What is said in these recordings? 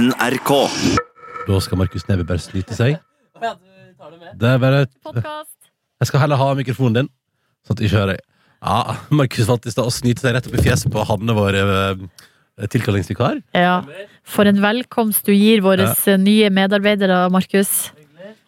NRK. Da skal Markus Neby bare snyte seg. Det er bare. Jeg skal heller ha mikrofonen din, sånn at jeg ikke hører deg. Ja, Markus valgte i stad å snyte seg rett opp i fjeset på Hanne, vår eh, tilkallingsvikar. Ja. For en velkomst du gir våre nye medarbeidere, Markus.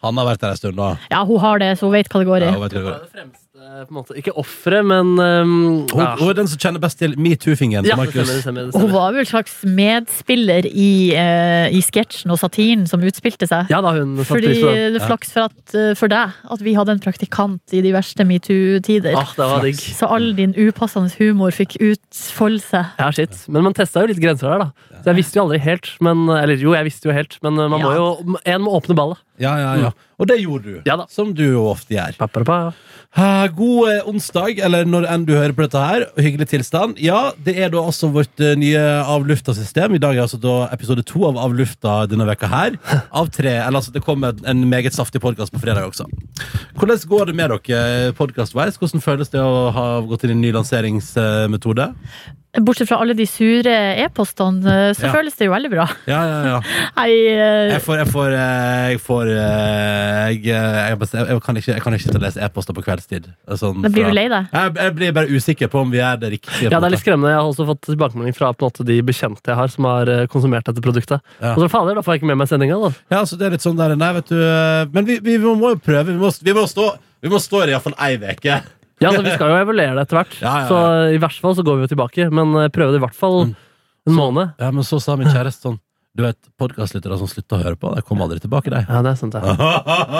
Han har vært der en stund nå. Ja, hun har det, så hun vet hva det går i. Ja, hun vet hva det går. det fremste på en måte, Ikke offeret, men um, Hun, hun er den som kjenner best til metoo-fingeren ja, Hun var vel en slags medspiller i, uh, i sketsjen og satiren som utspilte seg. Ja da, hun satt Fordi pris på det. det er flaks for, at, uh, for deg at vi hadde en praktikant i de verste metoo-tider. Ah, det var digg. Så all din upassende humor fikk utfolde seg. Ja, shit. Men man testa jo litt grenser der, da. Så jeg visste jo aldri helt. Men, eller jo, jeg visste jo helt, men man man må jo En må åpne ballet. Ja, ja, ja. Og det gjorde du. Ja da. Som du jo ofte gjør. Pa, pa, pa. God eh, onsdag, eller når enn du hører på dette her. Hyggelig tilstand. Ja, det er da altså vårt eh, nye Avlufta-system. I dag er altså da episode to av Avlufta denne veka her. Av tre. Eller altså, det kommer en meget saftig podkast på fredag også. Hvordan går det med dere podkast-wise? Hvordan føles det å ha gått inn i en ny lanseringsmetode? Bortsett fra alle de sure e-postene, eh, så Ja. føles det jo veldig bra. Ja, ja, ja. Nei, uh... Jeg får Jeg får, eh, jeg, får jeg, jeg, jeg, jeg, kan ikke, jeg kan ikke sitte og lese e-poster på kveldstid. Sånn Men blir fra- du lei deg. Jeg, jeg blir bare usikker på om vi er det riktige. Ja, det er litt skremmende. Jeg har også fått tilbakemelding fra på en måte, de bekjente jeg har, som har konsumert dette produktet. Ja. Og så fader, da får jeg ikke med meg sendinga, da. Ja, så det er litt sånn der, nei, vet du Men vi, vi må jo prøve. Vi må, vi må stå Vi må stå i iallfall ei uke. Ja, altså, Vi skal jo evaluere det etter hvert, Ja, ja, ja. så i verste fall så går vi jo tilbake. Men eh, prøve det i hvert fall Mm. en måned. Ja, men så sa min kjæreste sånn Du vet, podkastlyttere som slutter å høre på, de kommer aldri tilbake, de. Ja, det er sant, ja.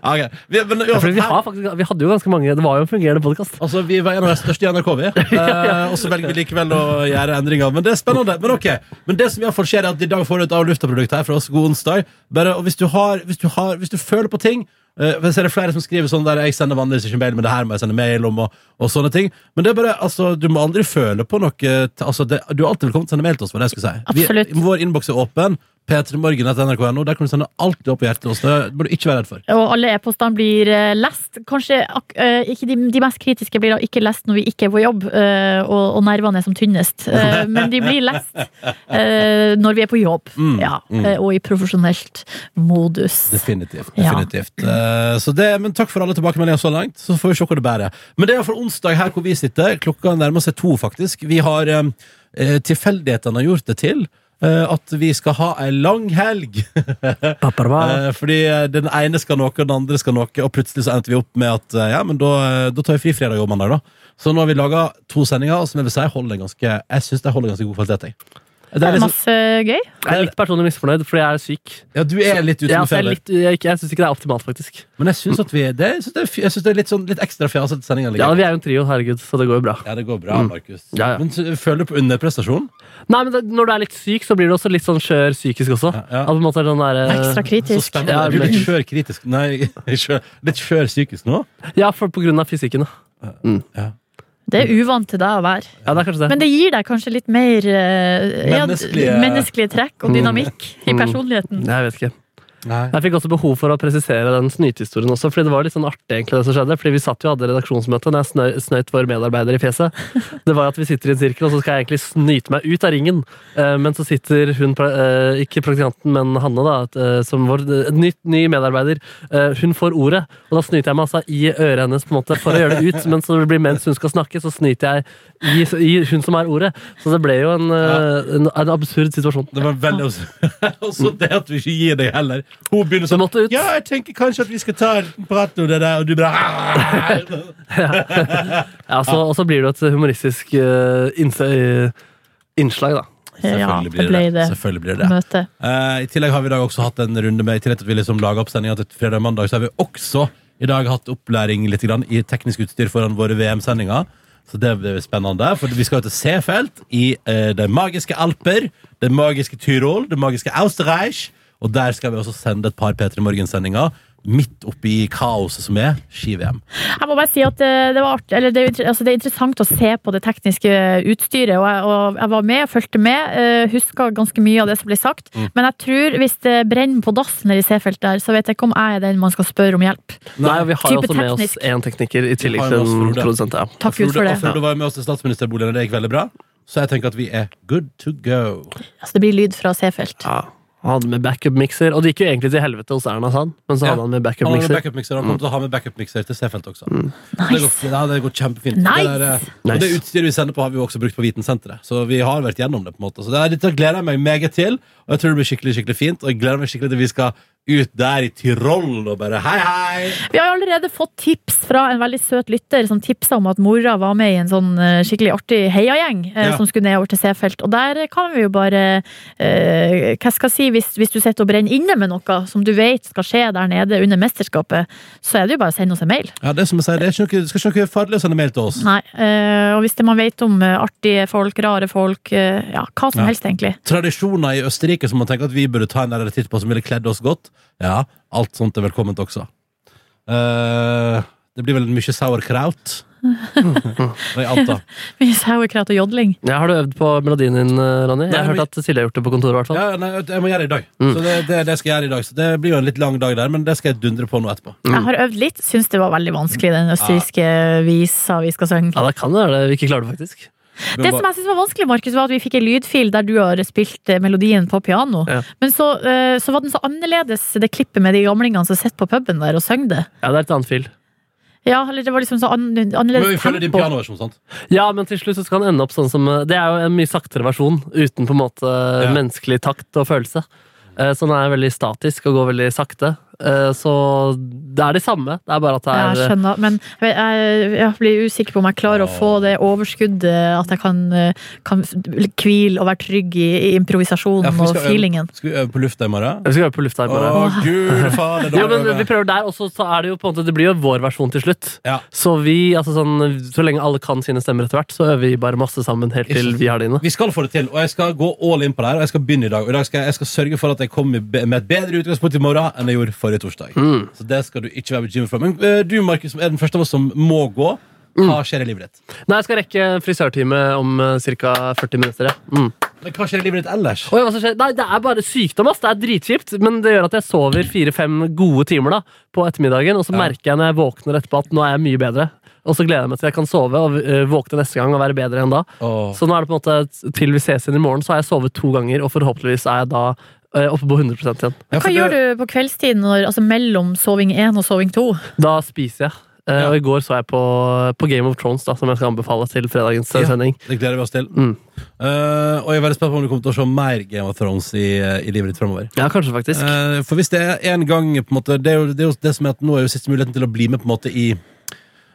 Ok, vi, men, Ja, fordi vi, har faktisk, vi hadde jo ganske mange Det var jo en fungerende podkast. Altså, Vi var en av de største i NRK, vi. Eh, og så velger vi likevel å gjøre endringer. Men det er spennende. Men ok, men det som i hvert fall skjer er at i dag får du et avlufta-produkt her fra oss. God onsdag. Bare, og hvis du, har, hvis, du har, hvis du føler på ting eh, så er det flere som skriver sånn der jeg sender vanligvis ikke mail, men det her må jeg sende mail om, og, og sånne ting. Men det er bare, altså, du må aldri føle på noe altså, det, Du er alltid velkommen til å sende mail til oss. Det jeg skulle si. Vi, vår innboks er åpen. p3morgen.nrk.no. Der kan du sende alt du har på hjertet oss. Det bør du ikke være redd for. Og alle e-postene blir eh, lest. Kanskje ikke de, de mest kritiske blir da ikke lest når vi ikke er på jobb, uh, og, og nervene er som tynnest. Men de blir lest når vi er på jobb, Mm, ja, mm. og i profesjonelt modus. Definitivt. Ja. definitivt. Eh, så det, men takk for alle tilbakemeldinger så langt. Så får vi se hvor det bærer. Men det er iallfall onsdag her hvor vi sitter. Klokka nærmer seg to, faktisk. Vi har Tilfeldighetene har gjort det til at vi skal ha ei lang helg. Eh, fordi eh, den ene skal noe, og den andre skal noe, og plutselig så endte vi opp med at eh, ja, men da, eh, da tar vi fri fredag og mandag, da. Så nå har vi laga to sendinger, som jeg vil si holder en ganske Jeg synes de holder ganske god kvalitet. Jeg. Det er liksom, Masse gøy. Jeg er litt personlig misfornøyd fordi jeg er syk. ja, du er litt ute Ja, med jeg, litt, jeg, jeg syns ikke det er optimalt, faktisk. Men jeg syns det, det, det er litt, sånn, litt ekstra fjasete sendinger. Ja, Vi er jo en trio, herregud, så det går jo bra. Ja, det går bra, Mm. Markus. Ja, ja. Men så- føler du på underprestasjon? Nei, men det, Når du er litt syk, så blir du også litt sånn skjør psykisk også. Ja, ja. At på en måte er sånn der, eh, Ekstra Så kritisk. spennende. Ja, er du er litt skjør kritisk Nei, litt skjør psykisk nå? Ja, for, på grunn av fysikken. da. Det er uvant til deg å være. Ja, det er det. Men det gir deg kanskje litt mer menneskelige, ja, Menneskelige- trekk og dynamikk i Mm. personligheten. Jeg vet ikke. Nei. Jeg fikk også behov for å presisere den snytehistorien også, fordi det var litt sånn artig egentlig det som skjedde. Fordi vi satt jo og hadde redaksjonsmøte, og jeg snøy, snøyt vår medarbeider i fjeset. Det var at vi sitter i en sirkel, og så skal jeg egentlig snyte meg ut av ringen. Eh, Men så sitter hun, eh, ikke praktikanten, men Hanne, da, eh, som vår ny, ny medarbeider, hun får ordet. Og da snyter jeg meg altså i øret hennes på en måte for å gjøre det ut, men så blir mens hun skal snakke, så snyter jeg i, i hun som er ordet. Så det ble jo en, en, en absurd situasjon. Det var veldig Og så det at du ikke gir deg heller. Hun begynner sånn måtte ut. Ja, jeg tenker kanskje at vi skal ta en prat om det der, og du bare Ja, så, og så blir det et humoristisk uh, innse, innslag, da. Ja, Selvfølgelig det blir det. det. Selvfølgelig blir det. Møte. Uh, I tillegg har vi i dag også hatt en runde med I tillegg til at vi liksom lager opp sendinga til fredag og mandag, så har vi også i dag hatt opplæring litt grann, i teknisk utstyr foran våre VM-sendinger. Så det blir spennende, for vi skal jo til Seefeld i uh, de magiske Alper, det magiske Tyrol, det magiske Austerreich, og der skal vi også sende et par P3 Morgen-sendinger midt oppi kaoset som er ski-VM. Jeg må bare si at eh, det, var art, eller det, er altså det er interessant å se på det tekniske utstyret. Og jeg, og jeg var med, fulgte med, uh, huska ganske mye av det som ble sagt. Mm. Men jeg tror hvis det brenner på dassen i Seefeld der, så vet jeg ikke om jeg er den man skal spørre om hjelp. Nei, Vi har Type også med oss én tekniker i tillegg til en produsent. Ja. Takk Gud for det. og Frode var med oss til statsministerboligen, og det gikk veldig bra. så jeg tenker at vi er good to go. Altså, det blir lyd fra C-felt. Ja. Han hadde med backup-mikser, og det gikk jo egentlig til helvete hos Erna, Sand. Men så Ja. hadde han med Han backup-mikser. backup-mikser, han kommer til å ha med backup-mikser til Seefeld også. Mm. Nice. Det, går, ja, det går kjempefint. Nice! Det er, nice. Og det utstyret vi sender på, har vi jo også brukt på Vitensenteret. Så vi har vært gjennom det. på en måte Så det er, Dette gleder jeg meg meget til, og jeg tror det blir skikkelig skikkelig fint. Og jeg gleder meg skikkelig til vi skal ut der i Tirol og bare hei, hei! Vi har allerede fått tips fra en veldig søt lytter som tipsa om at mora var med i en sånn eh, skikkelig artig heiagjeng eh, Ja. som skulle nedover til Seefeld. Og der kan vi jo bare eh, Hva skal jeg si, hvis, hvis du sitter og brenner inne med noe som du vet skal skje der nede under mesterskapet, så er det jo bare å sende oss en mail. Ja, det er som jeg sier, det ikke noe, skal ikke noe farlig å sende mail til oss. Nei, eh, Og hvis det man vet om eh, artige folk, rare folk, eh, ja, hva som Ja. helst egentlig. Tradisjoner i Østerrike som man tenker at vi burde ta en titt på, som ville kledd oss godt. Ja, alt sånt er velkomment også. Eh, det blir vel mye sauerkraut. jeg antar. Mye sauerkraut og jodling. Ja, har du øvd på melodien din, eh, Ronny? Jeg Nei, har men- hørt at Silje har gjort det på kontoret. i hvert fall. Ja, nei, jeg må gjøre det i dag. Mm. Så det, det, det skal jeg gjøre i dag Så det blir jo en litt lang dag der, men det skal jeg dundre på nå etterpå. Jeg har øvd litt, syns det var veldig vanskelig, den østerrikske visa vi skal synge. Ja, det kan være det vi ikke klarer det, faktisk. Det som jeg synes var vanskelig, Markus, var at vi fikk en lydfil der du har spilt eh, melodien på piano. Ja. Men så, eh, så var den så annerledes, det klippet med de gamlingene som sitter på puben der og synger det. Ja, det er et annet fil. Ja, eller det var liksom så an men vi annerledes følger din pianoversjon, sant? Ja, men til slutt så skal han ende opp sånn som Det er jo en mye saktere versjon, uten på en måte Ja. menneskelig takt og følelse. Eh, Så den er veldig statisk og går veldig sakte. Eh, Så det er det samme, det er bare at det er jeg er skjønner, men jeg, jeg, blir usikker på om jeg klarer å få det overskuddet, at jeg kan, eh, kan hvile og være trygg i, i improvisasjonen Ja, og øve- feelingen. Skal vi øve på lufta i morgen? Vi skal øve på lufta her Å, gud faen, Jo, men vi prøver der, og så så er det jo på en måte Det blir jo vår versjon til slutt. Ja. Så vi, altså sånn Så lenge alle kan sine stemmer etter hvert, så øver vi bare masse sammen helt til vi har dine. Vi skal få det til, og jeg skal gå all in på det her. Og jeg skal begynne i dag. Og i dag skal jeg, jeg skal sørge for at jeg kommer med et bedre utgangspunkt i morgen enn jeg gjorde forrige torsdag. Mm. Så det skal du ikke være bekymret for. Men eh, du, Markus, som er den første av oss som må gå. Hva skjer i livet ditt? Nei, jeg skal rekke frisørtime om ca. 40 minutter. Ja. Mm. Men hva skjer i livet ditt ellers? Oi? Nei, Det er bare sykdom. ass. Det er dritkjipt. Men det gjør at jeg sover fire-fem gode timer da, på ettermiddagen. Og så Ja. merker jeg når jeg våkner etterpå at nå er jeg mye bedre. Og så gleder jeg meg til jeg kan sove og uh, våkne neste gang og være bedre enn da. Oh. Så nå er det på en måte til vi ses igjen i morgen, så har jeg sovet to ganger, og forhåpentligvis er jeg da oppe på 100 igjen. Ja, Hva gjør du på kveldstid når, altså mellom soving 1 og soving 2? Da spiser jeg. Eh, Ja. Og i går så jeg på, på Game of Thrones, da, som jeg skal anbefale til fredagens Ja. sending. Det gleder vi oss til. Mm. Uh, og jeg er veldig spent på om du kommer til å se mer Game of Thrones i, eh, i livet ditt fremover. Ja, kanskje faktisk. Eh, for hvis det er en gang på en måte, det, er jo, det er jo det som er at nå er jo siste muligheten til å bli med på en måte i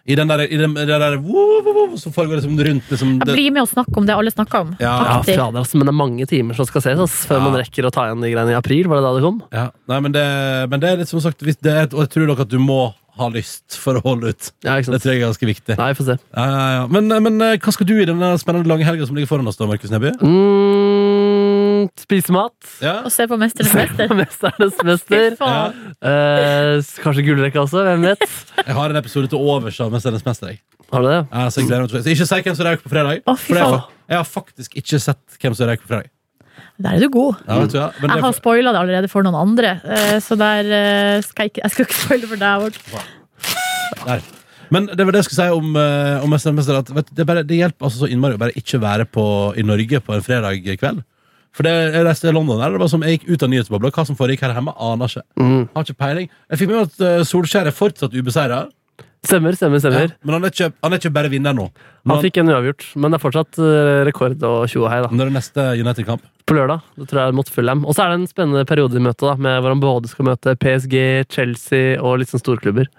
i den der, i den, den der woo, woo, woo, som foregår liksom rundt liksom, Jeg det, blir med og snakker om det alle snakker om. Ja. Ja, fader, altså, Men det er mange timer som skal ses ass, før Ja. man rekker å ta igjen de greiene i april. Var det da det kom? ja, nei, men, det, men det er litt som sagt hvis det er, Og jeg tror nok at du må ha lyst for å holde ut. Ja, ikke Det tror jeg er ganske viktig. Nei, får se. Ja, ja, ja. Men, men eh, hva skal du i denne spennende lange helga som ligger foran oss, da, Markus Neby? Mm, spise mat. Ja? Og se på Mesternes mester. Mesternes mester. Ja. Eh, kanskje gullrekka også, hvem vet? Jeg har en episode til overs av Mesternes mester. Jeg. Har du det? Ja, så jeg gleder meg til- så ikke si hvem som røyk på fredag. Å, fy For jeg, faen. har- jeg har faktisk ikke sett hvem som røyk på fredag. Der er du god. Ja, vet du, ja. Men Jeg har spoila det allerede for noen andre, eh, så der eh, skal jeg ikke Jeg skal ikke spoile for deg der. men det var det jeg skulle si om, uh, om Mesternes mester. At, vet, du, det, bare, det hjelper altså så innmari å bare ikke være på, i Norge på en fredag kveld. For det, jeg reiste til London der, det var som jeg gikk ut av nyhetsbobla. Hva som foregikk her hjemme, aner ikke. Mm. Har ikke peiling. Jeg fikk med meg at uh, Solskjær er fortsatt ubeseira. Stemmer, stemmer, stemmer. Ja, men han er, ikke, han er ikke bare vinner nå. Han fikk en uavgjort, men det er fortsatt eh, rekord og tjo og hei. da. når er neste United-kamp? På lørdag. Det tror jeg er mot Fulham. Og så er det en spennende periode i møtet, da, med hvor han både skal møte PSG, Chelsea og litt sånn storklubber.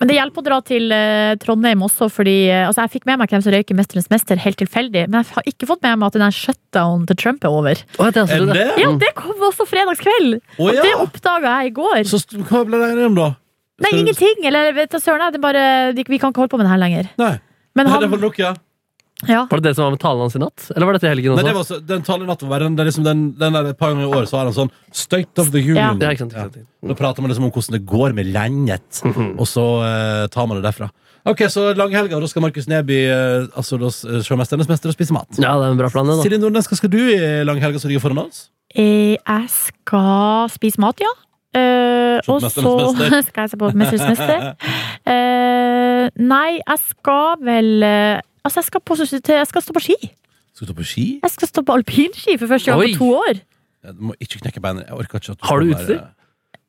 Men det hjelper å dra til eh, Trondheim også, fordi eh, altså, jeg fikk med meg hvem som røyker Mesterens mester, helt tilfeldig. Men jeg har ikke fått med meg at den shutdown til Trump er over. Oh, det er altså det? Ja, det kom også fredagskveld! Og Det ja! oppdaga jeg i går. Så hva ble det enige om, da? Nei, ingenting! Eller vet du søren, det er bare, vi kan ikke holde på med det her lenger. Nei. Men Nei, det han, var nok, ja. Ja. Var det det som var med talen hans i natt? Eller var dette i helgen Nei, det var så, den talenatten var den, det er liksom den, den der et par ganger i året så har han sånn State of the Union. Ja, ikke sant, ikke sant. Da prater man liksom om hvordan det går med landet, og så uh, tar man det derfra. Ok, Så langhelga, da skal Markus Neby uh, altså, da, se 'Mesternes mester' og spise mat. Ja, det er en bra plan, det. da. Silje Nordnes, hva skal du i langhelga som ligger foran oss? Eh, Jeg skal spise mat, ja. Eh, på og så skal jeg se på Mesternes mester. Uh, nei, jeg skal vel uh, Altså, jeg skal, på, jeg skal stå på ski. Skal du stå på ski? Jeg skal stå på alpinski for første gang Oi. på to år. Ja, Du må ikke knekke beinet. Jeg orker ikke at Har du utstyr? Der?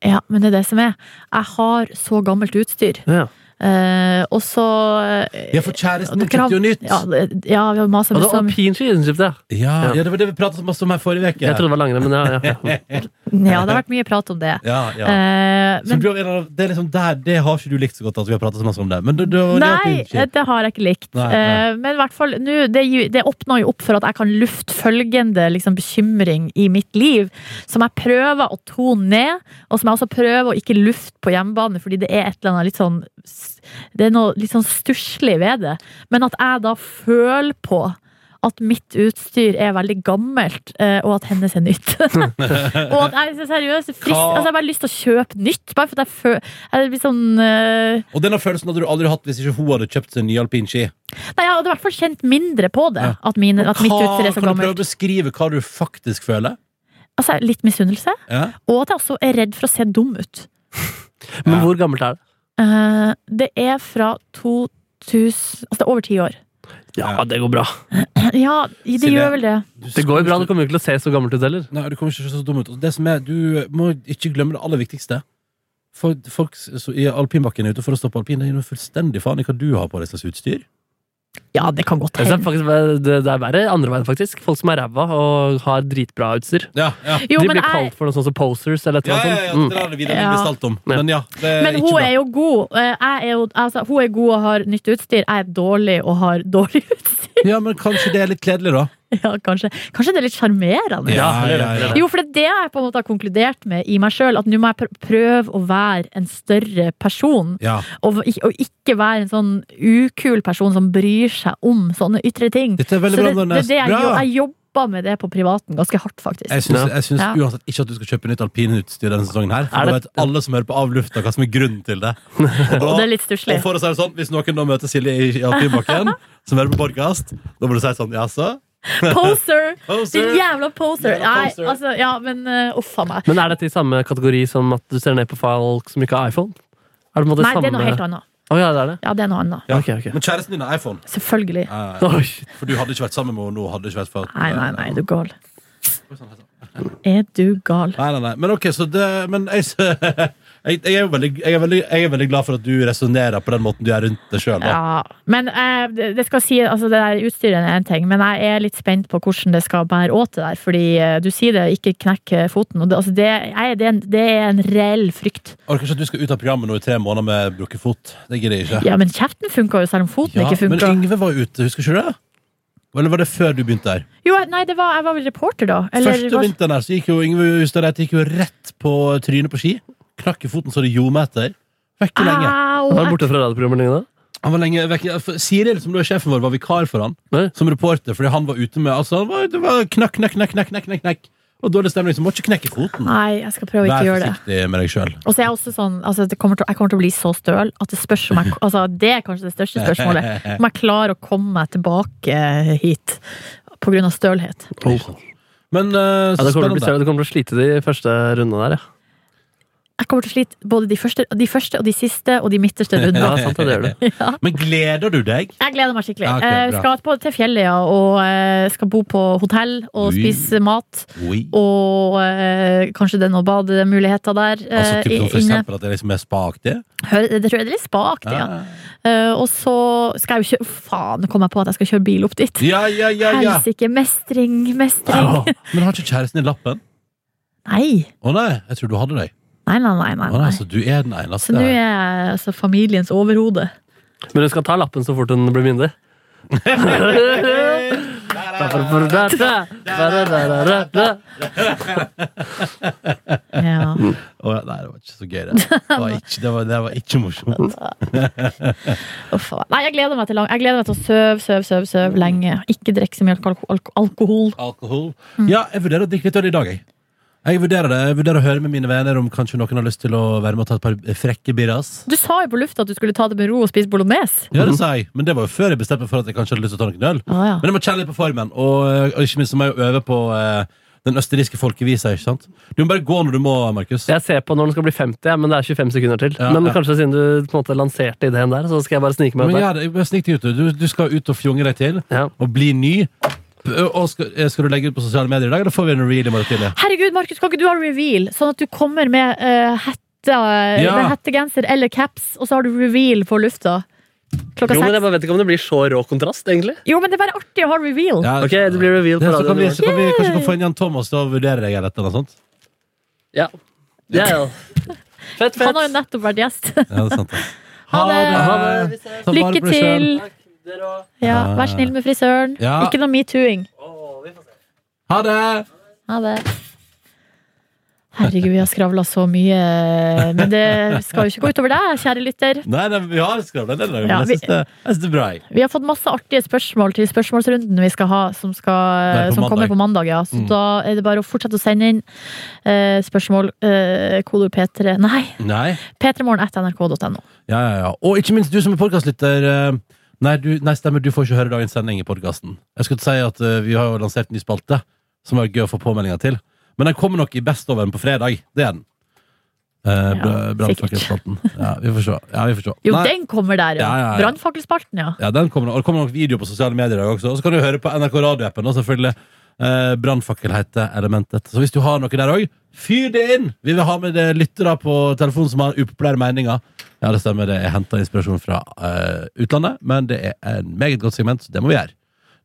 Ja, men det er det som er. Jeg har så gammelt utstyr. Ja. Eh, og så eh, Ja, for kjæresten din kjøpte jo nytt. Ja, ja, vi har masa Og det masse var om alpinski ja. Ja, ja, det var det vi pratet masse om her forrige uke. Jeg trodde det var langrenn, men ja. ja. Ja, det har vært mye prat om det. Ja, ja. Uh, men det det liksom der, det har ikke du likt så godt at vi har pratet så masse om det. Men det, det, det, Nei, det, det, det har jeg ikke likt. Nei, nei. Uh, men i hvert fall, nu, det, det åpner jo opp for at jeg kan lufte følgende liksom, bekymring i mitt liv, som jeg prøver å tone ned, og som jeg også prøver å ikke lufte på hjemmebane, fordi det er et eller annet litt sånn Det er noe litt sånn stusslig ved det. Men at jeg da føler på at mitt utstyr er veldig gammelt, eh, og at hennes er nytt. og at jeg er seriøst frist, altså, Jeg har bare lyst til å kjøpe nytt, bare for at jeg føler Jeg blir sånn uh... Og denne følelsen hadde du aldri hatt hvis ikke hun hadde kjøpt seg en ny alpinski. Nei, jeg hadde i hvert fall kjent mindre på det. Ja. At, mine, at mitt utstyr er så gammelt. Kan du prøve å beskrive hva du faktisk føler? Altså, litt misunnelse. Ja? Og at jeg også er redd for å se dum ut. Men Ja. hvor gammelt er det? Eh, det er fra 2000 Altså, det er over ti år. Ja, det går bra. Ja, det Silje. gjør vel det. Det går jo bra, du kommer jo ikke til å se så gammelt ut heller. Nei, du kommer ikke til å se så dum ut. Det som er, Du må ikke glemme det aller viktigste. For folk i alpinbakken er ute for å stå på alpin. Det gir noe fullstendig faen i hva du har på deg slags utstyr. Ja, det kan godt Det er, hende. faktisk, det det er verre andre veien, faktisk. Folk som er ræva og har dritbra utstyr. Ja, ja. Jo, De men, blir jeg, kalt for noe sånt som posers eller et Ja, eller ja, annet ja, sånt. det Mm. er det blir stalt om. Ja. Men ja, det er men ikke hun bra. er jo god. Eh, Jeg er jo, altså, hun er god og har nytt utstyr. Jeg er dårlig og har dårlig utstyr. Ja, men kanskje det er litt kledelig, da. Ja, kanskje. kanskje det er litt sjarmerende. Ja, ja, ja, det, det er det. Jo, for det er det jeg på en måte har konkludert med i meg sjøl. At nå må jeg prøve å være en større person. Ja. Og, og ikke være en sånn ukul person som bryr seg om sånne ytre ting. Dette er veldig Så bra, det, det, er det jeg, Bra! jo- jeg jobber med det på privaten ganske hardt, faktisk. Jeg syns, Ja. jeg syns Ja. uansett ikke at du skal kjøpe nytt alpinutstyr denne sesongen her. For da vet alle som hører på avlufta, hva som er grunnen til det. Og, Og da, det er litt stusslig. og for å si det sånn, hvis noen da møter Silje i, i alpinbakken, som hører på podkast, da må du si sånn Jaså? Poser! Poser. Din jævla poser! Nei, altså, ja, men uh, uff a meg. Men er dette i samme kategori som at du ser ned på folk som ikke har iPhone? Er det på en måte Nei, samme... det er noe helt annet. Å ja, det er det? Ja, det er noe annet. Ja. Okay, okay. Men kjæresten din har iPhone. Selvfølgelig. Eh, for du hadde ikke vært sammen med henne nå. Hadde ikke vært for at, Nei, nei, nei, du er gal. Sånn, sånn. Er du gal? Nei, nei, nei. Men ok, så det Men jeg, jeg, jeg, er veldig, jeg, er veldig, jeg er veldig glad for at du resonnerer på den måten du er rundt det sjøl. Ja, men eh, det skal si, altså det der utstyret er en ting, men jeg er litt spent på hvordan det skal bære åt det der. Fordi eh, du sier det, ikke knekk foten. Og det, altså det, jeg, det, er en, det er en reell frykt. Orker ikke at du skal ut av programmet nå i tre måneder med brukket fot. Det gidder jeg ikke. Ja, men kjeften funka jo selv om foten Ja, ikke men funka. Yngve var ute, husker ikke du det? Eller var det før du begynte der? Jo, nei, det var, jeg var vel reporter da. Eller, Første var- vinteren der så gikk jo Yngve Hustad gikk jo rett på trynet på ski. Knakk i foten så det gjorde etter. Vekke lenge. Au! Var borte fra radioprogrammet lenge da? Han var lenge vekk. for Siril, som da er sjefen vår, var vikar for han Nei. som reporter fordi han var ute med Altså, han var, det var knakk, knakk, knakk, knakk, knakk, knakk, knakk. Og dårlig stemning, så må ikke knekke foten. Nei, jeg skal prøve å ikke Vær gjøre det. forsiktig med deg sjøl. Og så er jeg også sånn altså, det kommer til, Jeg kommer til å bli så støl at det spørs om jeg altså, Det er kanskje det største spørsmålet. Om jeg klarer å komme meg tilbake hit på grunn av stølhet. Men eh, Ja, så det, kommer til å bli spennende. større. du kommer til å slite de første rundene der, ja. Jeg kommer til å slite både de første, de første og de siste og de midterste Ja, sant, det du. Ja. Men gleder du deg? Jeg gleder meg skikkelig. Okay, ok, Eh, skal på, til fjellet, ja, og eh, skal bo på hotell og Ui. spise mat. Ui. Og eh, kanskje det er noen bademuligheter der. eh, Altså, typ, som for inne. eksempel at det liksom er spaaktig? det? Det tror jeg det er litt spaaktig, ja. Eh, og så skal jeg jo kjøre Faen, nå kom jeg på at jeg skal kjøre bil opp dit. Ja, ja, ja, ja. Helsike. Mestring, mestring. Men har ikke kjæresten din lappen? Nei. Å nei, jeg tror du hadde deg. Nei, nei, nei. nei, nei, så du er den eneste. Så nå er jeg altså, familiens overhode. Men hun skal ta lappen så fort hun blir myndig. Ja. Oh, nei, det var ikke så gøy, det. Det var ikke, det var, det var ikke morsomt. Uff. Nei, jeg gleder meg til lang Jeg gleder meg til å sove, sove, sove, sove lenge. Ikke drikke så mye alko alko alkohol. Alkohol. Ja, jeg vurderer å drikke litt øl i dag, jeg. Jeg vurderer det. Jeg vurderer å høre med mine venner om kanskje noen har lyst til å være med og ta et par frekke birras. Du sa jo på lufta at du skulle ta det med ro og spise bolognese. Ja, det sa jeg. Men det var jo før jeg bestemte meg for at jeg kanskje hadde lyst til å ta noen øl. Ah, ja. Men jeg må kjenne litt på formen, og, og ikke minst så må jeg jo øve på eh, den østerrikske folkevisa. ikke sant? Du må bare gå når du må, Markus. Jeg ser på når den skal bli 50, ja, men det er 25 sekunder til. Ja, men ja. kanskje siden du på en måte lanserte ideen der, så skal jeg bare snike meg ut der. ja, det- jeg snik deg ut. Du, du skal ut og fjonge deg til, Ja. og bli ny. Og skal, eh, skal du legge ut på sosiale medier i dag, eller får vi en reveal i morgen tidlig? Herregud, Markus, kan ikke du ha reveal? Sånn at du kommer med uh, hette, Ja. med hettegenser eller caps, og så har du reveal på lufta. Klokka Jo, men jeg bare vet ikke om det blir så rå kontrast, egentlig. Jo, men det er bare artig å ha reveal. Ja, Ok, det blir reveal det, på så kan vi, så kan vi kanskje kan få inn Jan Thomas til å vurdere deg eller noe sånt. Ja. Ja, ja. Fett, fett. Han har jo nettopp vært gjest. Ja, det er sant det. Ha det. Ha det. Vi ses. Ta Lykke til Takk til. Dere og Ja, vær snill med frisøren. Ja. Ikke noe metooing. Å, vi får se. Ha det! Ha det. Herregud, vi har skravla så mye. Men det skal jo ikke gå utover deg, kjære lytter. Nei, nei, vi har skravla en del ganger, Ja, men jeg syns det, jeg synes det er bra. Jeg. Vi har fått masse artige spørsmål til spørsmålsrunden vi skal ha, som, Det er skal, på som kommer mandag. på mandag. Ja. Så Mm. da er det bare å fortsette å sende inn eh, spørsmål. Eh, kodord P3 Nei, Nei. p3morgen.nrk.no. Ja, ja, ja. Og ikke minst du som er podkastlytter. Nei, du, nei, stemmer, du får ikke høre dagens sending i podkasten. Jeg skulle si at eh, vi har jo lansert en ny spalte, som var gøy å få påmeldinger til. Men den kommer nok i Bestoveren på fredag. Det er den. Uh, Ja, Brannfakkelspalten. Ja, vi får se. Ja, vi får se. Jo, Nei, den kommer der, ja. Ja, ja, ja. Brannfakkelspalten, ja. ja, den kommer, og det kommer nok video på sosiale medier i dag også. Og så kan du høre på NRK radioappen. Selvfølgelig uh, Brannfakkel heter elementet. Så hvis du har noe der òg, fyr det inn! Vi vil ha med det lyttere på telefonen som har upopulære meninger. Ja, det stemmer. Det er henta inspirasjon fra eh, utlandet, men det er en meget godt segment, så det må vi gjøre.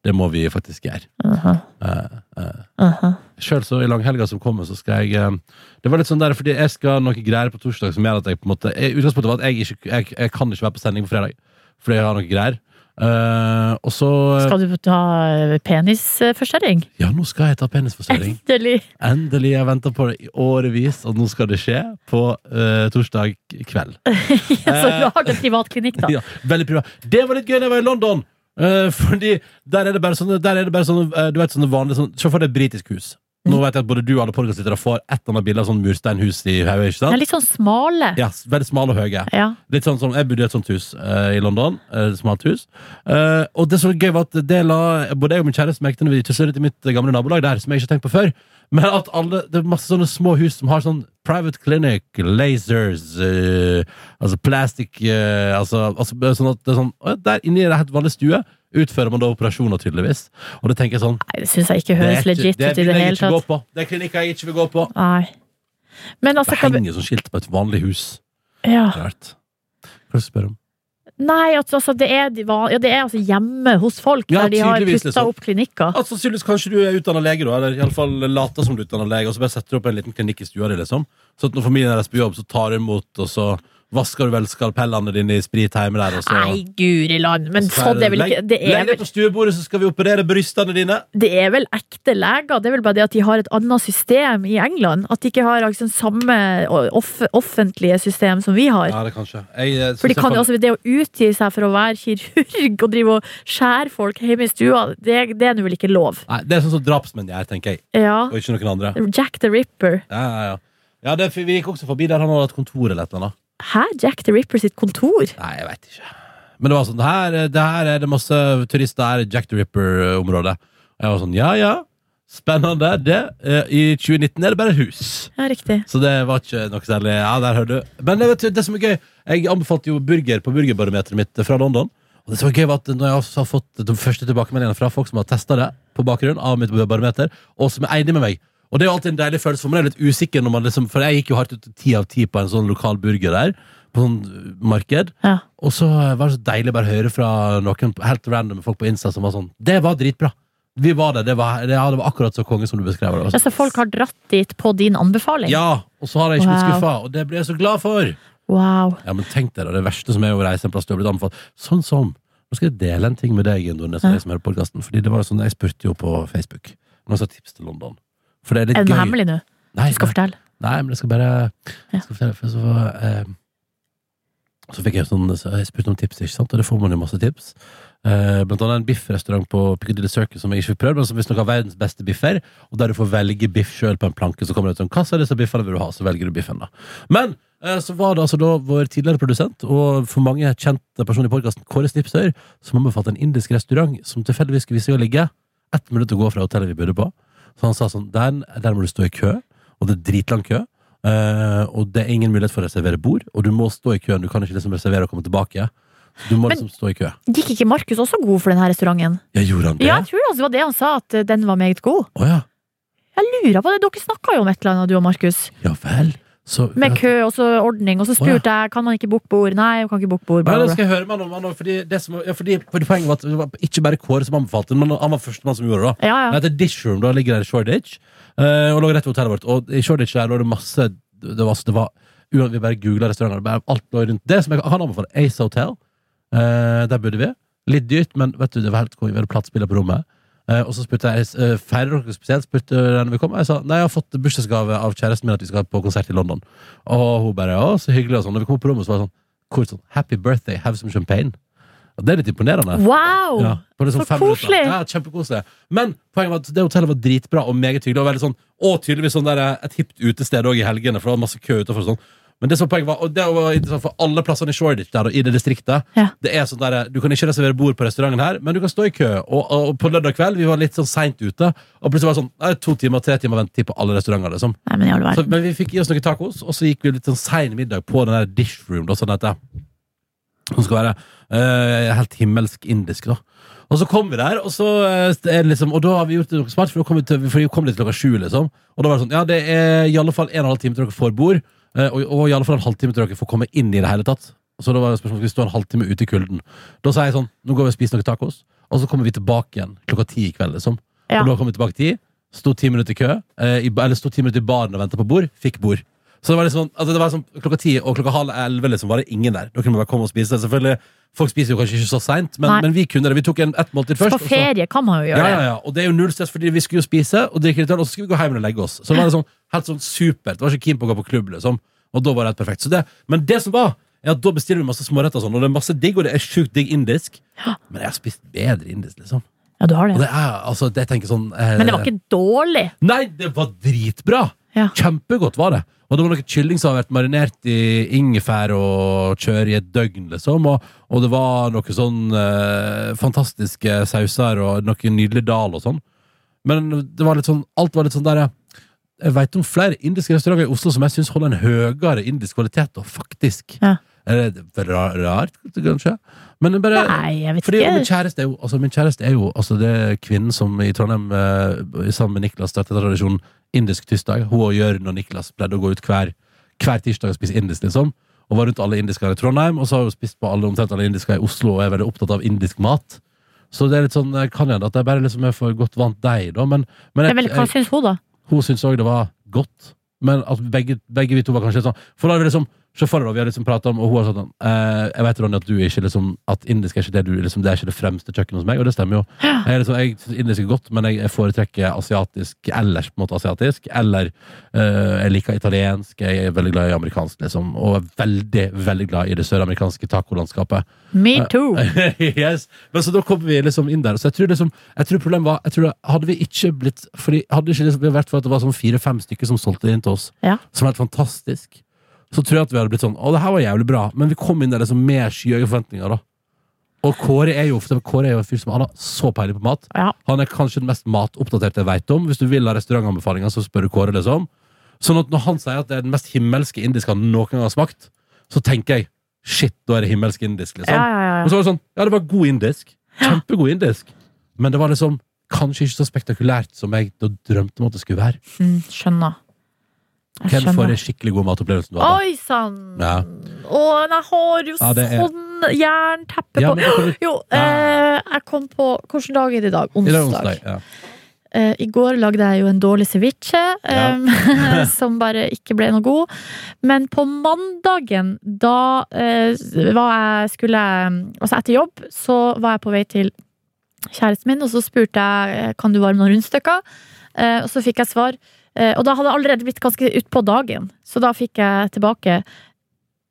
Det må vi faktisk gjøre. Aha, Uh, uh. -huh. Sjøl så i langhelga som kommer, så skal jeg eh, Det var litt sånn der, fordi jeg skal ha noe greier på torsdag som gjør at jeg på en måte jeg, Utgangspunktet var at jeg, ikke, jeg, jeg kan ikke være på sending på fredag, fordi jeg har noe greier. Eh, og så Skal du ta penisforstørring? Ja, nå skal jeg ta penisforstørring. Endelig. Endelig. Jeg venta på det i årevis, og nå skal det skje på uh, torsdag kveld. Så du har det privatklinikk, da. Ja, veldig privat. Det var litt gøy da jeg var i London. Uh, fordi der er det bare sånne, der er det bare sånne eh, Du vet sånne vanlige sånn, Se for deg et britisk hus. Nå vet jeg at både du og alle podkastlyttere får et eller annet bilde av sånn mursteinhus i hodet. er litt sånn smale. Ja, veldig smale og høye. Ja. Litt sånn som, Jeg bodde i et sånt hus eh, i London. eh, smalt hus. Eh, og det som var gøy, var at det la både jeg og min kjæreste merke når vi tusset litt i mitt gamle nabolag der, som jeg ikke har tenkt på før. Men at alle, det er masse sånne små hus som har sånn private clinic, lasers, uh, altså plastic uh, altså, altså sånn at det er sånn Der inne i det helt vanlig stue utfører man da operasjoner, tydeligvis. Og det tenker jeg sånn Nei, det syns jeg ikke høres ikke- legit ut i det hele tatt. Det er klinikker jeg ikke vil gå på. Nei. Men altså, Det henger sånn skilt på et vanlig hus. ja. Rart. Hva skal du spørre om? Nei, altså, altså, det, er, de van- ja, det er altså hjemme hos folk Ja, der de har putta liksom. opp klinikker. Altså, sannsynligvis kanskje du er utdanna lege, da, eller iallfall later som du er utdanna lege, og så bare setter du opp en liten klinikk i stua di, liksom. Så at når familien deres på jobb, så tar du imot, og så vasker du vel skalpellene dine i sprit hjemme der, og så Nei, guri land. Men så sånn, det er vel ikke det Legg deg på stuebordet, så skal vi operere brystene dine. det er vel ekte leger. Det er vel bare det at de har et annet system i England. At de ikke har liksom, samme off offentlige system som vi har. Ja, det kanskje. Jeg, jeg, For de kan jo også, Det å utgi seg for å være kirurg og drive og skjære folk hjemme i stua, det, det er nå vel ikke lov? Nei, det er sånn som drapsmenn gjør, tenker jeg. Ja. Og ikke noen andre. Jack the Ripper. Ja, ja, ja. ja det, vi gikk også forbi der han hadde hatt kontor eller et eller annet. Hæ? Jack the Ripper sitt kontor? Nei, jeg veit ikke. Men det var sånn, her, det her er det masse turister her Jack the Ripper-området. Og jeg var sånn, ja ja, spennende. Det, eh, I 2019 er det bare hus. Ja, riktig. Så det var ikke noe særlig Ja, der hører du. Men vet det som er gøy, jeg anbefalte jo burger på burgerbarometeret mitt fra London. Og det som var gøy var at Når jeg også har fått de første tilbakemeldingene fra folk som har testa det, på bakgrunn av mitt barometer, og som er enig med meg Og det er jo alltid en deilig følelse, for man er litt usikker når man liksom For jeg gikk jo hardt ut ti av ti på en sånn lokal burger der, på sånn uh, marked. Ja. Og så var det så deilig bare å høre fra noen helt random folk på Insta som var sånn Det var dritbra! Vi var det. Det var, det, ja, det var akkurat så konge som du beskrev det. Så folk har dratt dit på din anbefaling? Ja, og så har jeg ikke blitt Wow. skuffa, og det blir jeg så glad for! Wow. Ja, men tenk deg da, det verste som er å reise en plass du har blitt anbefalt. Sånn som Nå skal jeg dele en ting med deg, Nordnes, Ja. som hører podcasten, Fordi det var sånn, jeg spurte jo på Facebook. Noen sa tips til London. For det er litt Er det gøy. hemmelig nå? Nei, Du skal nei, fortelle? nei, men jeg skal bare jeg skal fortelle, for så, eh, så fikk jeg sånn så Jeg spurte om tips, ikke sant? Og det får man jo masse tips. Eh, blant annet en biffrestaurant på Piccadilly Circus som jeg ikke fikk prøvd, men som visstnok har verdens beste biffer. Og der du får velge biff sjøl på en planke. Så kommer det ut sånn Hva av disse biffene vil du ha? Så velger du biffen, da. Men eh, så var det altså da vår tidligere produsent, og for mange kjente personer i podkasten, Kåre Snipsøyr, som anbefalte en indisk restaurant som tilfeldigvis skulle vise seg å ligge ett minutt å gå fra hotellet vi bodde på. Så han sa sånn Der, der må du stå i kø, og det er dritlang kø. eh, og det er ingen mulighet for å reservere bord, og du må stå i køen. Du kan ikke liksom reservere og komme tilbake. Du må Men- liksom stå i kø. Gikk ikke Markus også god for denne restauranten? Ja, gjorde han det? Ja, jeg tror altså det var det han sa, at den var meget god. Oh, ja. Jeg lurer på det, dere snakka jo om et eller annet, du og Markus. Ja vel. Så Med kø og så ordning, og så spurte jeg kan man ikke booke bord. Nei, jeg kan ikke booke bord. Bla, da skal jeg høre med han om fordi, det som, ja, fordi, fordi Poenget var at det var ikke bare Kåre som anbefalte, men han var førstemann som gjorde det. Ja, ja. Det heter Dish Room, da ligger der i Shoreditch. Uh, og lå rett ved hotellet vårt. Og i Shoreditch der lå det masse Det var, det var Vi bare googla restauranter. Bare alt lå rundt det som jeg kan anbefale. Ace Hotel. Eh, der bodde vi. Litt dyrt, men vet du, det var helt konge. Vi hadde platespiller på rommet. Eh, og så spurte jeg uh, Feirer dere spesielt? Spurte den vi kom. Jeg sa nei, jeg har fått bursdagsgave av kjæresten min at vi skal på konsert i London. Og hun bare å, så hyggelig. Og sånn. Når vi kom på rommet, så var det sånn kort sånn Happy birthday, have some champagne. Og det er litt imponerende. Wow! Ja, på liksom så koselig. Ja, kjempekoselig. Men poenget var at det hotellet var dritbra og meget hyggelig. Og, veldig sånn, og tydeligvis sånn der, et hipt utested òg i helgene, for det var masse kø utenfor. og Sånn. Men det som poenget var, og det var interessant for alle plassene i Shoreditch der, og i det distriktet Ja. Det er sånn der, Du kan ikke reservere bord på restauranten her, men du kan stå i kø. Og, og på lørdag kveld vi var litt sånn seint ute, og plutselig var det sånn er, to timer, tre timer ventetid på alle restauranter. Liksom. Nei, men Så, men vi fikk i oss noen tacos, og så gikk vi litt sånn sein middag på den der dish room. Da, sånn at det, som skal være øh, helt himmelsk indisk, da. Og så kom vi der, og så eh, er det liksom Og da har vi gjort det noe smart, for, vi til, for vi kom litt klokka sju, liksom. Og da var det sånn Ja, det er i alle fall en og en halv time til dere får bord, og, og i alle fall en halvtime til dere får komme inn i det hele tatt. Så da var det spørsmålet om vi stå en halvtime ute i kulden. Da sier jeg sånn Nå går vi og spiser noen tacos, og så kommer vi tilbake igjen klokka ti i kveld, liksom. Ja. Og da kom vi tilbake ti, sto ti minutter i kø, eh, i, eller sto ti minutter i baren og venta på bord, fikk bord. Så det var liksom, altså det var liksom klokka ti og klokka halv elleve liksom, var det ingen der. Da kunne man bare komme og spise. Selvfølgelig, Folk spiser jo kanskje ikke så seint, men, men vi kunne det. Vi tok en, ett måltid først. på og så- ferie kan man jo ja, gjøre ja, det. ja. Og det er jo null stress, fordi vi skulle jo spise og drikke litt øl, og så skulle vi gå hjem og legge oss. Så det var det sånn, helt sånn supert. Det var ikke keen på å gå på klubb, liksom. Og da var det helt perfekt. Så det, men det som var, er at da bestiller vi masse småretter og sånn, og det er masse digg, og det er sjukt digg indisk. Men jeg har spist bedre indisk, liksom. Ja, du har det. det er, altså, det sånn eh, Men det var ikke dårlig. Nei, det var dritbra! Ja. Kjempegodt var det. Og det var noe kylling som hadde vært marinert i ingefær og kjør i et døgn, liksom. Og, og det var noen sånn eh, fantastiske sauser og noe nydelig dal og sånn. Men det var litt sånn alt var litt sånn der Jeg vet om flere indiske restauranter i Oslo som jeg syns holder en høyere indisk kvalitet, og faktisk. Ja. Er det ra- rart, kanskje? Men bare Nei, jeg vet fordi min ikke. kjæreste er jo, altså, min kjæreste er jo altså, det er kvinnen som i Trondheim eh, sammen med Niklas startet tradisjonen indisk tirsdag. Hun og Jørn og Niklas pleide å gå ut hver, hver tirsdag og spise indisk, liksom. Og var rundt alle indiskere i Trondheim, og så har hun spist på alle, omtrent alle indiskere i Oslo og er veldig opptatt av indisk mat. Så det er litt sånn, eh, kan hende at jeg bare liksom er for godt vant deg, da. Men, men jeg, jeg, hva syns hun, da? hun syns òg det var godt. Men at begge, begge vi to var kanskje litt sånn For da er vi liksom Se for deg, vi har liksom pratet om Og hun har sagt sånn eh, Jeg vet, Ronny, at du ikke liksom At indisk er ikke det du liksom, Det er ikke det fremste kjøkkenet hos meg, og det stemmer jo. Jeg, liksom, jeg synes indisk er godt, men jeg, jeg foretrekker asiatisk ellers på en måte asiatisk. Eller eh, jeg liker italiensk. Jeg er veldig glad i amerikansk, liksom. Og er veldig, veldig glad i det søramerikanske tacolandskapet. Me too. yes. Men så da kom vi liksom inn der. Så jeg tror liksom Jeg tror problemet var jeg tror det, Hadde vi ikke blitt Fordi Hadde det ikke liksom vært for at det var sånn fire-fem stykker som solgte det inn til oss, Ja. som er helt fantastisk, så tror jeg at vi hadde blitt sånn Å, det her var jævlig bra. Men vi kom inn der liksom med skyhøye forventninger, da. Og Kåre er jo for Kåre er jo en fyr som han har så peiling på mat. Ja. Han er kanskje den mest matoppdaterte jeg vet om. Hvis du vil ha restaurantanbefalinger, så spør du Kåre, liksom. Sånn at når han sier at det er den mest himmelske indiske han noen gang har smakt, så tenker jeg shit, da er det himmelsk indisk, liksom. Ja, ja, Og så var det sånn, ja, det var god indisk. Kjempegod indisk. Men det var liksom kanskje ikke så spektakulært som jeg drømte om at det skulle være. Mm, skjønner. Hvem får en skikkelig god matopplevelse? Oi sann! Ja. Og jeg har jo Ja, er- sånn jernteppe Ja, på vi- Jo, eh, jeg kom på Hvilken dag er det i dag? I dag onsdag. Ja. Eh, I går lagde jeg jo en dårlig ceviche, eh, som bare ikke ble noe god. Men på mandagen, da eh, var jeg, skulle Altså etter jobb, så var jeg på vei til kjæresten min, og så spurte jeg eh, kan du varme noen rundstykker. Eh, og så fikk jeg svar. Eh, og da hadde det allerede blitt ganske utpå dagen, så da fikk jeg tilbake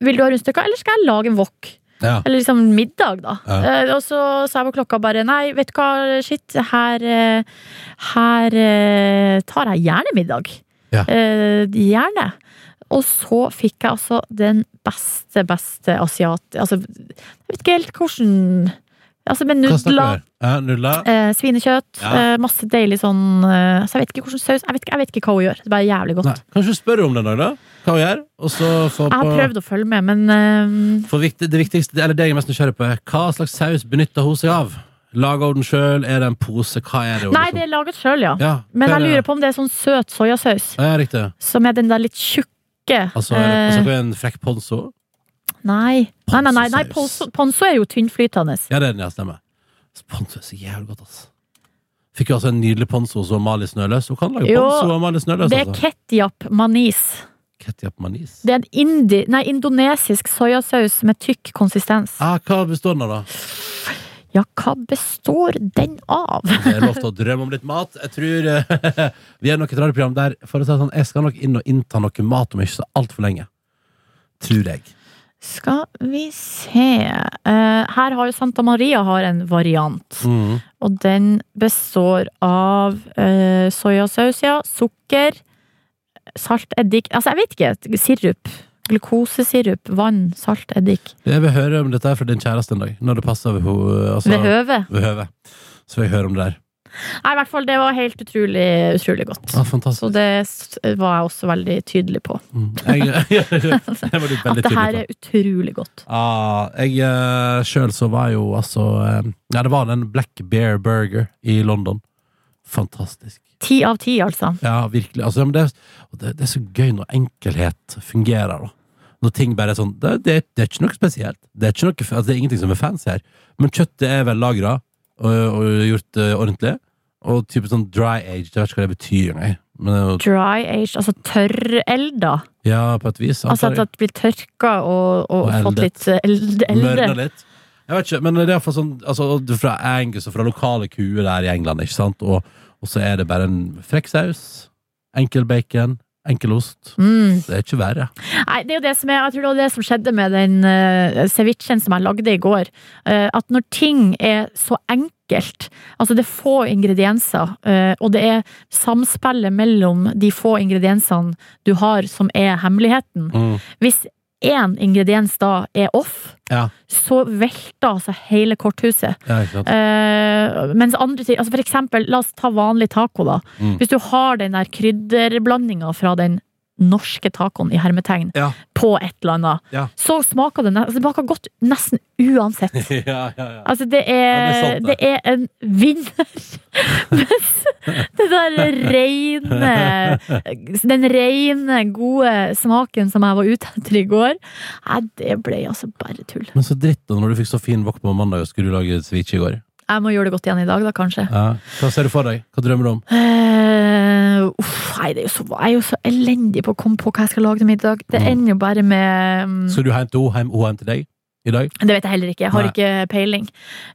Vil du ha rundstykker, eller skal jeg lage en wok? Ja. Eller liksom middag, da. Ja. Eh, og så sa jeg på klokka bare nei, vet du hva, shit, her, eh, her tar jeg gjerne middag. Ja. Gjerne. Og så fikk jeg altså den beste, beste asiat... Altså, jeg vet ikke helt hvordan Altså med nudler. Ja, nudler. eh, svinekjøtt, Ja. eh, masse deilig sånn eh, Så jeg vet ikke hvordan saus Jeg vet, ikke- jeg vet ikke hva hun gjør. Det er bare jævlig godt. Nei. Kanskje du spør om det en dag, da? Hva hun gjør? Og så få Jeg har på prøvd å følge med, men eh, For viktig, det viktigste, eller det jeg er mest nysgjerrig på, er hva slags saus benytter hun seg av? Lager hun den sjøl? Er det en pose? Hva er det? hun Nei, liksom- det er laget sjøl, ja. ja, Men er jeg lurer på om det er sånn søt soyasaus. Ja, riktig. Som er den der litt tjukke. Altså, eh, er vi en frekk ponzo? Nei. Nei, nei, nei, nei ponzo, ponzo er jo tynnflytende. Ja, det er den, ja, stemmer. Ponzo er så jævlig godt, altså. Fikk jo altså en nydelig ponzo hos Amalie Snøløs. Hun kan lage Jo, ponzo og Amalie Snøløs, Det er altså. ketjap manis. Ketchup manis. Det er en indi, nei, indonesisk soyasaus med tykk konsistens. Ah, hva består den av, da? Ja, hva består den av? Det er lov til å drømme om litt mat. Jeg tror eh, Vi er nok et radioprogram der For å si sånn, jeg skal nok inn og innta noe mat om ikke så altfor lenge. Tror jeg. Skal vi se Eh, Her har jo Santa Maria har en variant. Mm. Og den består av uh, soyasaus, ja. Sukker. Salt, eddik Altså, jeg vet ikke. Sirup. Glukosesirup. Vann. Salt, eddik. Jeg vil høre om dette er fra din kjæreste en dag. Når det passer ved. Altså, Ved høvet. Så vil jeg høre om det der. Nei, i hvert fall, det var helt utrolig, utrolig godt. Ah. Så det var jeg også veldig tydelig på. Mm. Jeg, jeg jeg, veldig At det her er utrolig godt. Ah, jeg uh, sjøl så var jo altså eh, Ja, det var den Black Bear Burger i London. Fantastisk. Ti av ti, altså. Ja, virkelig. Altså, men det, det, det er så gøy når enkelhet fungerer, da. Når ting bare er sånn Det, det, er ikke noe spesielt. Det er, ikke noe, altså, det er ingenting som er fancy her. Men kjøttet er vel lagra og, og gjort det ordentlig. Og type sånn dry age, jeg vet ikke hva det betyr engang. Dry age, altså tørrelda. ja, på et vis. Altså at det blir tørka og, og, Og fått litt eh, eld, Mørna litt. Jeg vet ikke, men det er iallfall sånn altså, Fra Angus og fra lokale kuer der i England, ikke sant? Og, og så er det bare en frekk saus, enkel bacon, enkel ost. Mm. Det er ikke verre. Nei, det er jo det som er, jeg tror det var det som skjedde med den uh, cevichen som jeg lagde i går. Uh, at når ting er så enkelt, altså det er få ingredienser, uh, og det er samspillet mellom de få ingrediensene du har som er hemmeligheten. Mm. Hvis én ingrediens da er off, Ja. så velter altså hele korthuset. Ja? Eh, mens andre ting, altså for eksempel, la oss ta vanlig taco da. Mm. Hvis du har den der krydderblandinga fra den norske tacoen i hermetegn Ja. på et eller annet, Ja. så smaker det, altså det smaker godt nesten uansett. ja, ja, ja. Altså det er, Ja, det er sant, det det. er en vinner. Mens det der reine Den reine, gode smaken som jeg var ute etter i går, nei, det ble altså bare tull. Men så dritt da når du fikk så fin vakt på mandag og skulle lage ceviche i går. Jeg må gjøre det godt igjen i dag, da, kanskje. Ja. Hva ser du for deg? Hva drømmer du om? Eh, uff, nei, det er jo så, jeg er jo så elendig på å komme på hva jeg skal lage til middag. Det Mm. ender jo bare med um, Skal du hente hjem, hun til deg i dag? Det vet jeg heller ikke. Jeg har Nei. ikke peiling.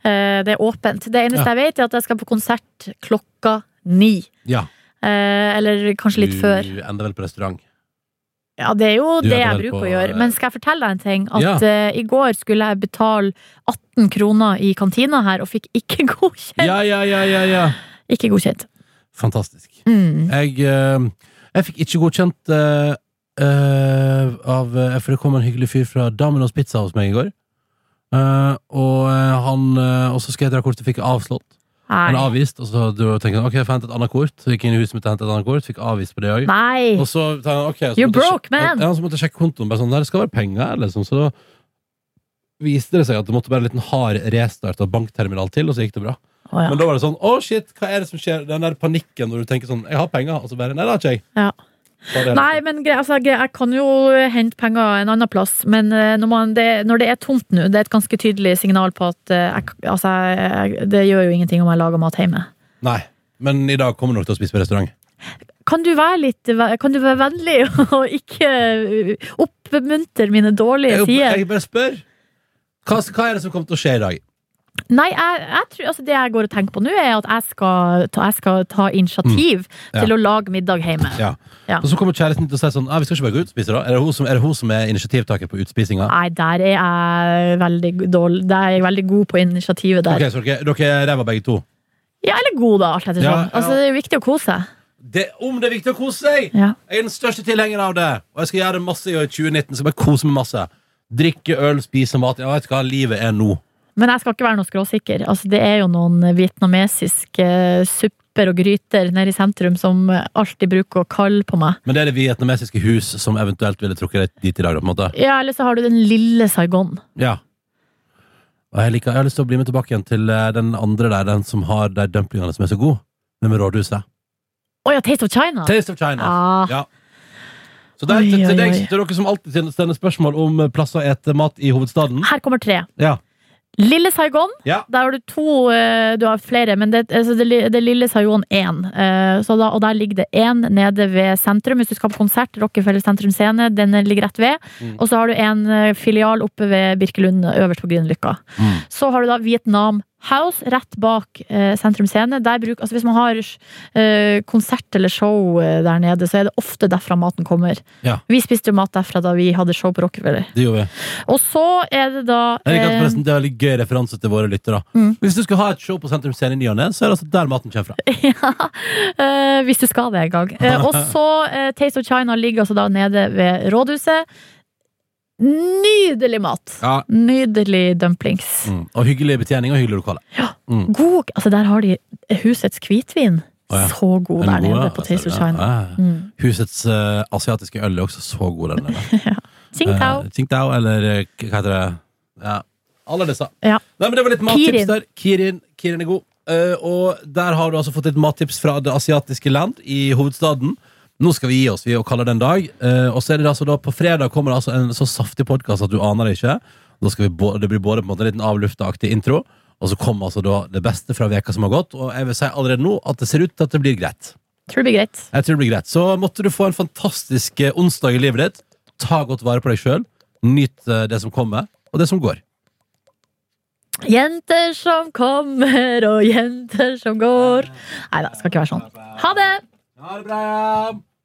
Uh, det er åpent. Det eneste Ja. jeg vet, er at jeg skal på konsert klokka ni. Ja. Uh, eller kanskje litt du før. ender vel på restaurant? Ja, det er jo Du det jeg bruker på, å gjøre. eh, Men skal jeg fortelle deg en ting? At Ja. uh, i går skulle jeg betale 18 kroner i kantina her, og fikk ikke godkjent. Ja, ja, ja, ja, ja. Ikke godkjent. Fantastisk. Mm. Jeg, eh, jeg fikk ikke godkjent uh, eh, av For det kom en hyggelig fyr fra Domino's Pizza hos meg i går. Uh, og han Og så skal jeg dra kortet, fikk avslått. Nei. er avvist. Og så tenker han ok, jeg får hente et annet kort. Så gikk inn i huset mitt og hentet et annet kort. Fikk avvist på det òg. Og så, tenkte han ok, så You're måtte broke, man. Ja, så måtte jeg sjekke kontoen. Bare sånn, der, skal være penger, liksom. Så da viste det seg at det måtte være en liten hard restart av bankterminal til, og så gikk det bra. Å, ja. Men da var det sånn, å shit, hva er det som skjer? Den der panikken når du tenker sånn, jeg har penger, og så bare, nei, det har ikke jeg. Ja. Nei, men altså, jeg kan jo hente penger en annen plass, men eh, når, man, det, når det er tomt nå, det er et ganske tydelig signal på at eh, jeg, altså, jeg, det gjør jo ingenting om jeg lager mat hjemme. Nei, men i dag kommer du nok til å spise på restaurant. Kan du være litt Kan du være vennlig og ikke uh, oppmuntre mine dårlige Jeg, sider? jeg bare spør. Hva, hva er det som kommer til å skje i dag? Nei, jeg, jeg tror, altså det jeg går og tenker på nå, er at jeg skal ta, jeg skal ta initiativ Mm. Ja. til å lage middag hjemme. Ja. Ja. Og så kommer kjæresten til å si sånn, ah, vi skal ikke bare gå ut og spise da. Er det hun som er, det hun som er initiativtaker på utspisinga? Nei, der er jeg veldig dårlig Der er jeg veldig god på initiativet der. Ok, så dere, dere er ræva begge to. Ja, eller god, da, alt etter Ja, ja. Altså, det er viktig å kose seg. Det, om det er viktig å kose seg! Ja. Jeg er den største tilhengeren av det, og jeg skal gjøre det masse i år 2019. Skal bare kose meg masse. Drikke øl, spise mat. Jeg vet hva livet er nå. Men jeg skal ikke være noe skråsikker. Altså, det er jo noen vietnamesiske supper og gryter nede i sentrum som alltid bruker å kalle på meg. Men det er det vietnamesiske hus som eventuelt ville trukket deg dit i dag, da, på en måte? Ja, eller så har du den lille Saigon. Ja. Og jeg, liker, jeg har lyst til å bli med tilbake igjen til eh, den andre der, den som har de dumplingene som er så gode. Den med rådhuset. Å ja, Taste of China! Taste of China. Ah. Ja. Så der, Oi, til, til, deg, til dere som alltid sender spørsmål om plass plasser å ete mat i hovedstaden. Her kommer tre. Ja. Lille Saigon, Ja. der har du to eh, Du har flere, men det, altså det, det er Lille Saigon 1. eh, så da, og der ligger det én nede ved sentrum. Hvis du skal på konsert, Rockefeller sentrum scene, den ligger rett ved. Mm. Og så har du en eh, filial oppe ved Birkelund, øverst på Grünerløkka. Mm. Så har du da Vietnam House rett bak eh, sentrum scene. Der bruk, altså hvis man har eh, konsert eller show eh, der nede, så er det ofte derfra maten kommer. Ja. Vi spiste jo mat derfra da vi hadde show på Rockefeller. Det gjorde vi. Og så er det da Jeg eh, forresten, det er veldig gøy referanse til våre lyttere. Mm. Hvis du skal ha et show på Sentrum Scene i ny og ne, så er det altså der maten kommer fra. ja, eh, hvis du skal det en gang. Eh, og så eh, Taste of China ligger altså da nede ved rådhuset. Nydelig mat! Ja. Nydelig dumplings. Mm. Og hyggelig betjening og hyggelig lokale. Mm. God Altså, der har de husets hvitvin. Oh, ja. Så god der nede på altså, Taste of ja, China. ja. Mm. Husets uh, asiatiske øl er også så god, der nede. Tsingtao. Eh, Tsingtao, eller eh, hva heter det? Ja. Alle disse. Ja. Nei, men det var litt mattips Kirin. der. Kirin. Kirin er god. Uh, og der har du altså fått et mattips fra det asiatiske land i hovedstaden. Nå skal vi gi oss, vi og kaller det en dag. Eh, og så er det altså da på fredag kommer det altså en så saftig podkast at du aner det ikke. Da skal vi det blir både på en måte en liten avluftaktig intro, og så kommer altså da det beste fra veka som har gått. Og jeg vil si allerede nå at det ser ut til at det blir greit. Tror det blir greit. Jeg tror det blir greit. Så måtte du få en fantastisk eh, onsdag i livet ditt. Ta godt vare på deg sjøl. Nyt eh, det som kommer, og det som går. Jenter som kommer, og jenter som går. Nei da, skal ikke være sånn. Ha det! Ha det bra!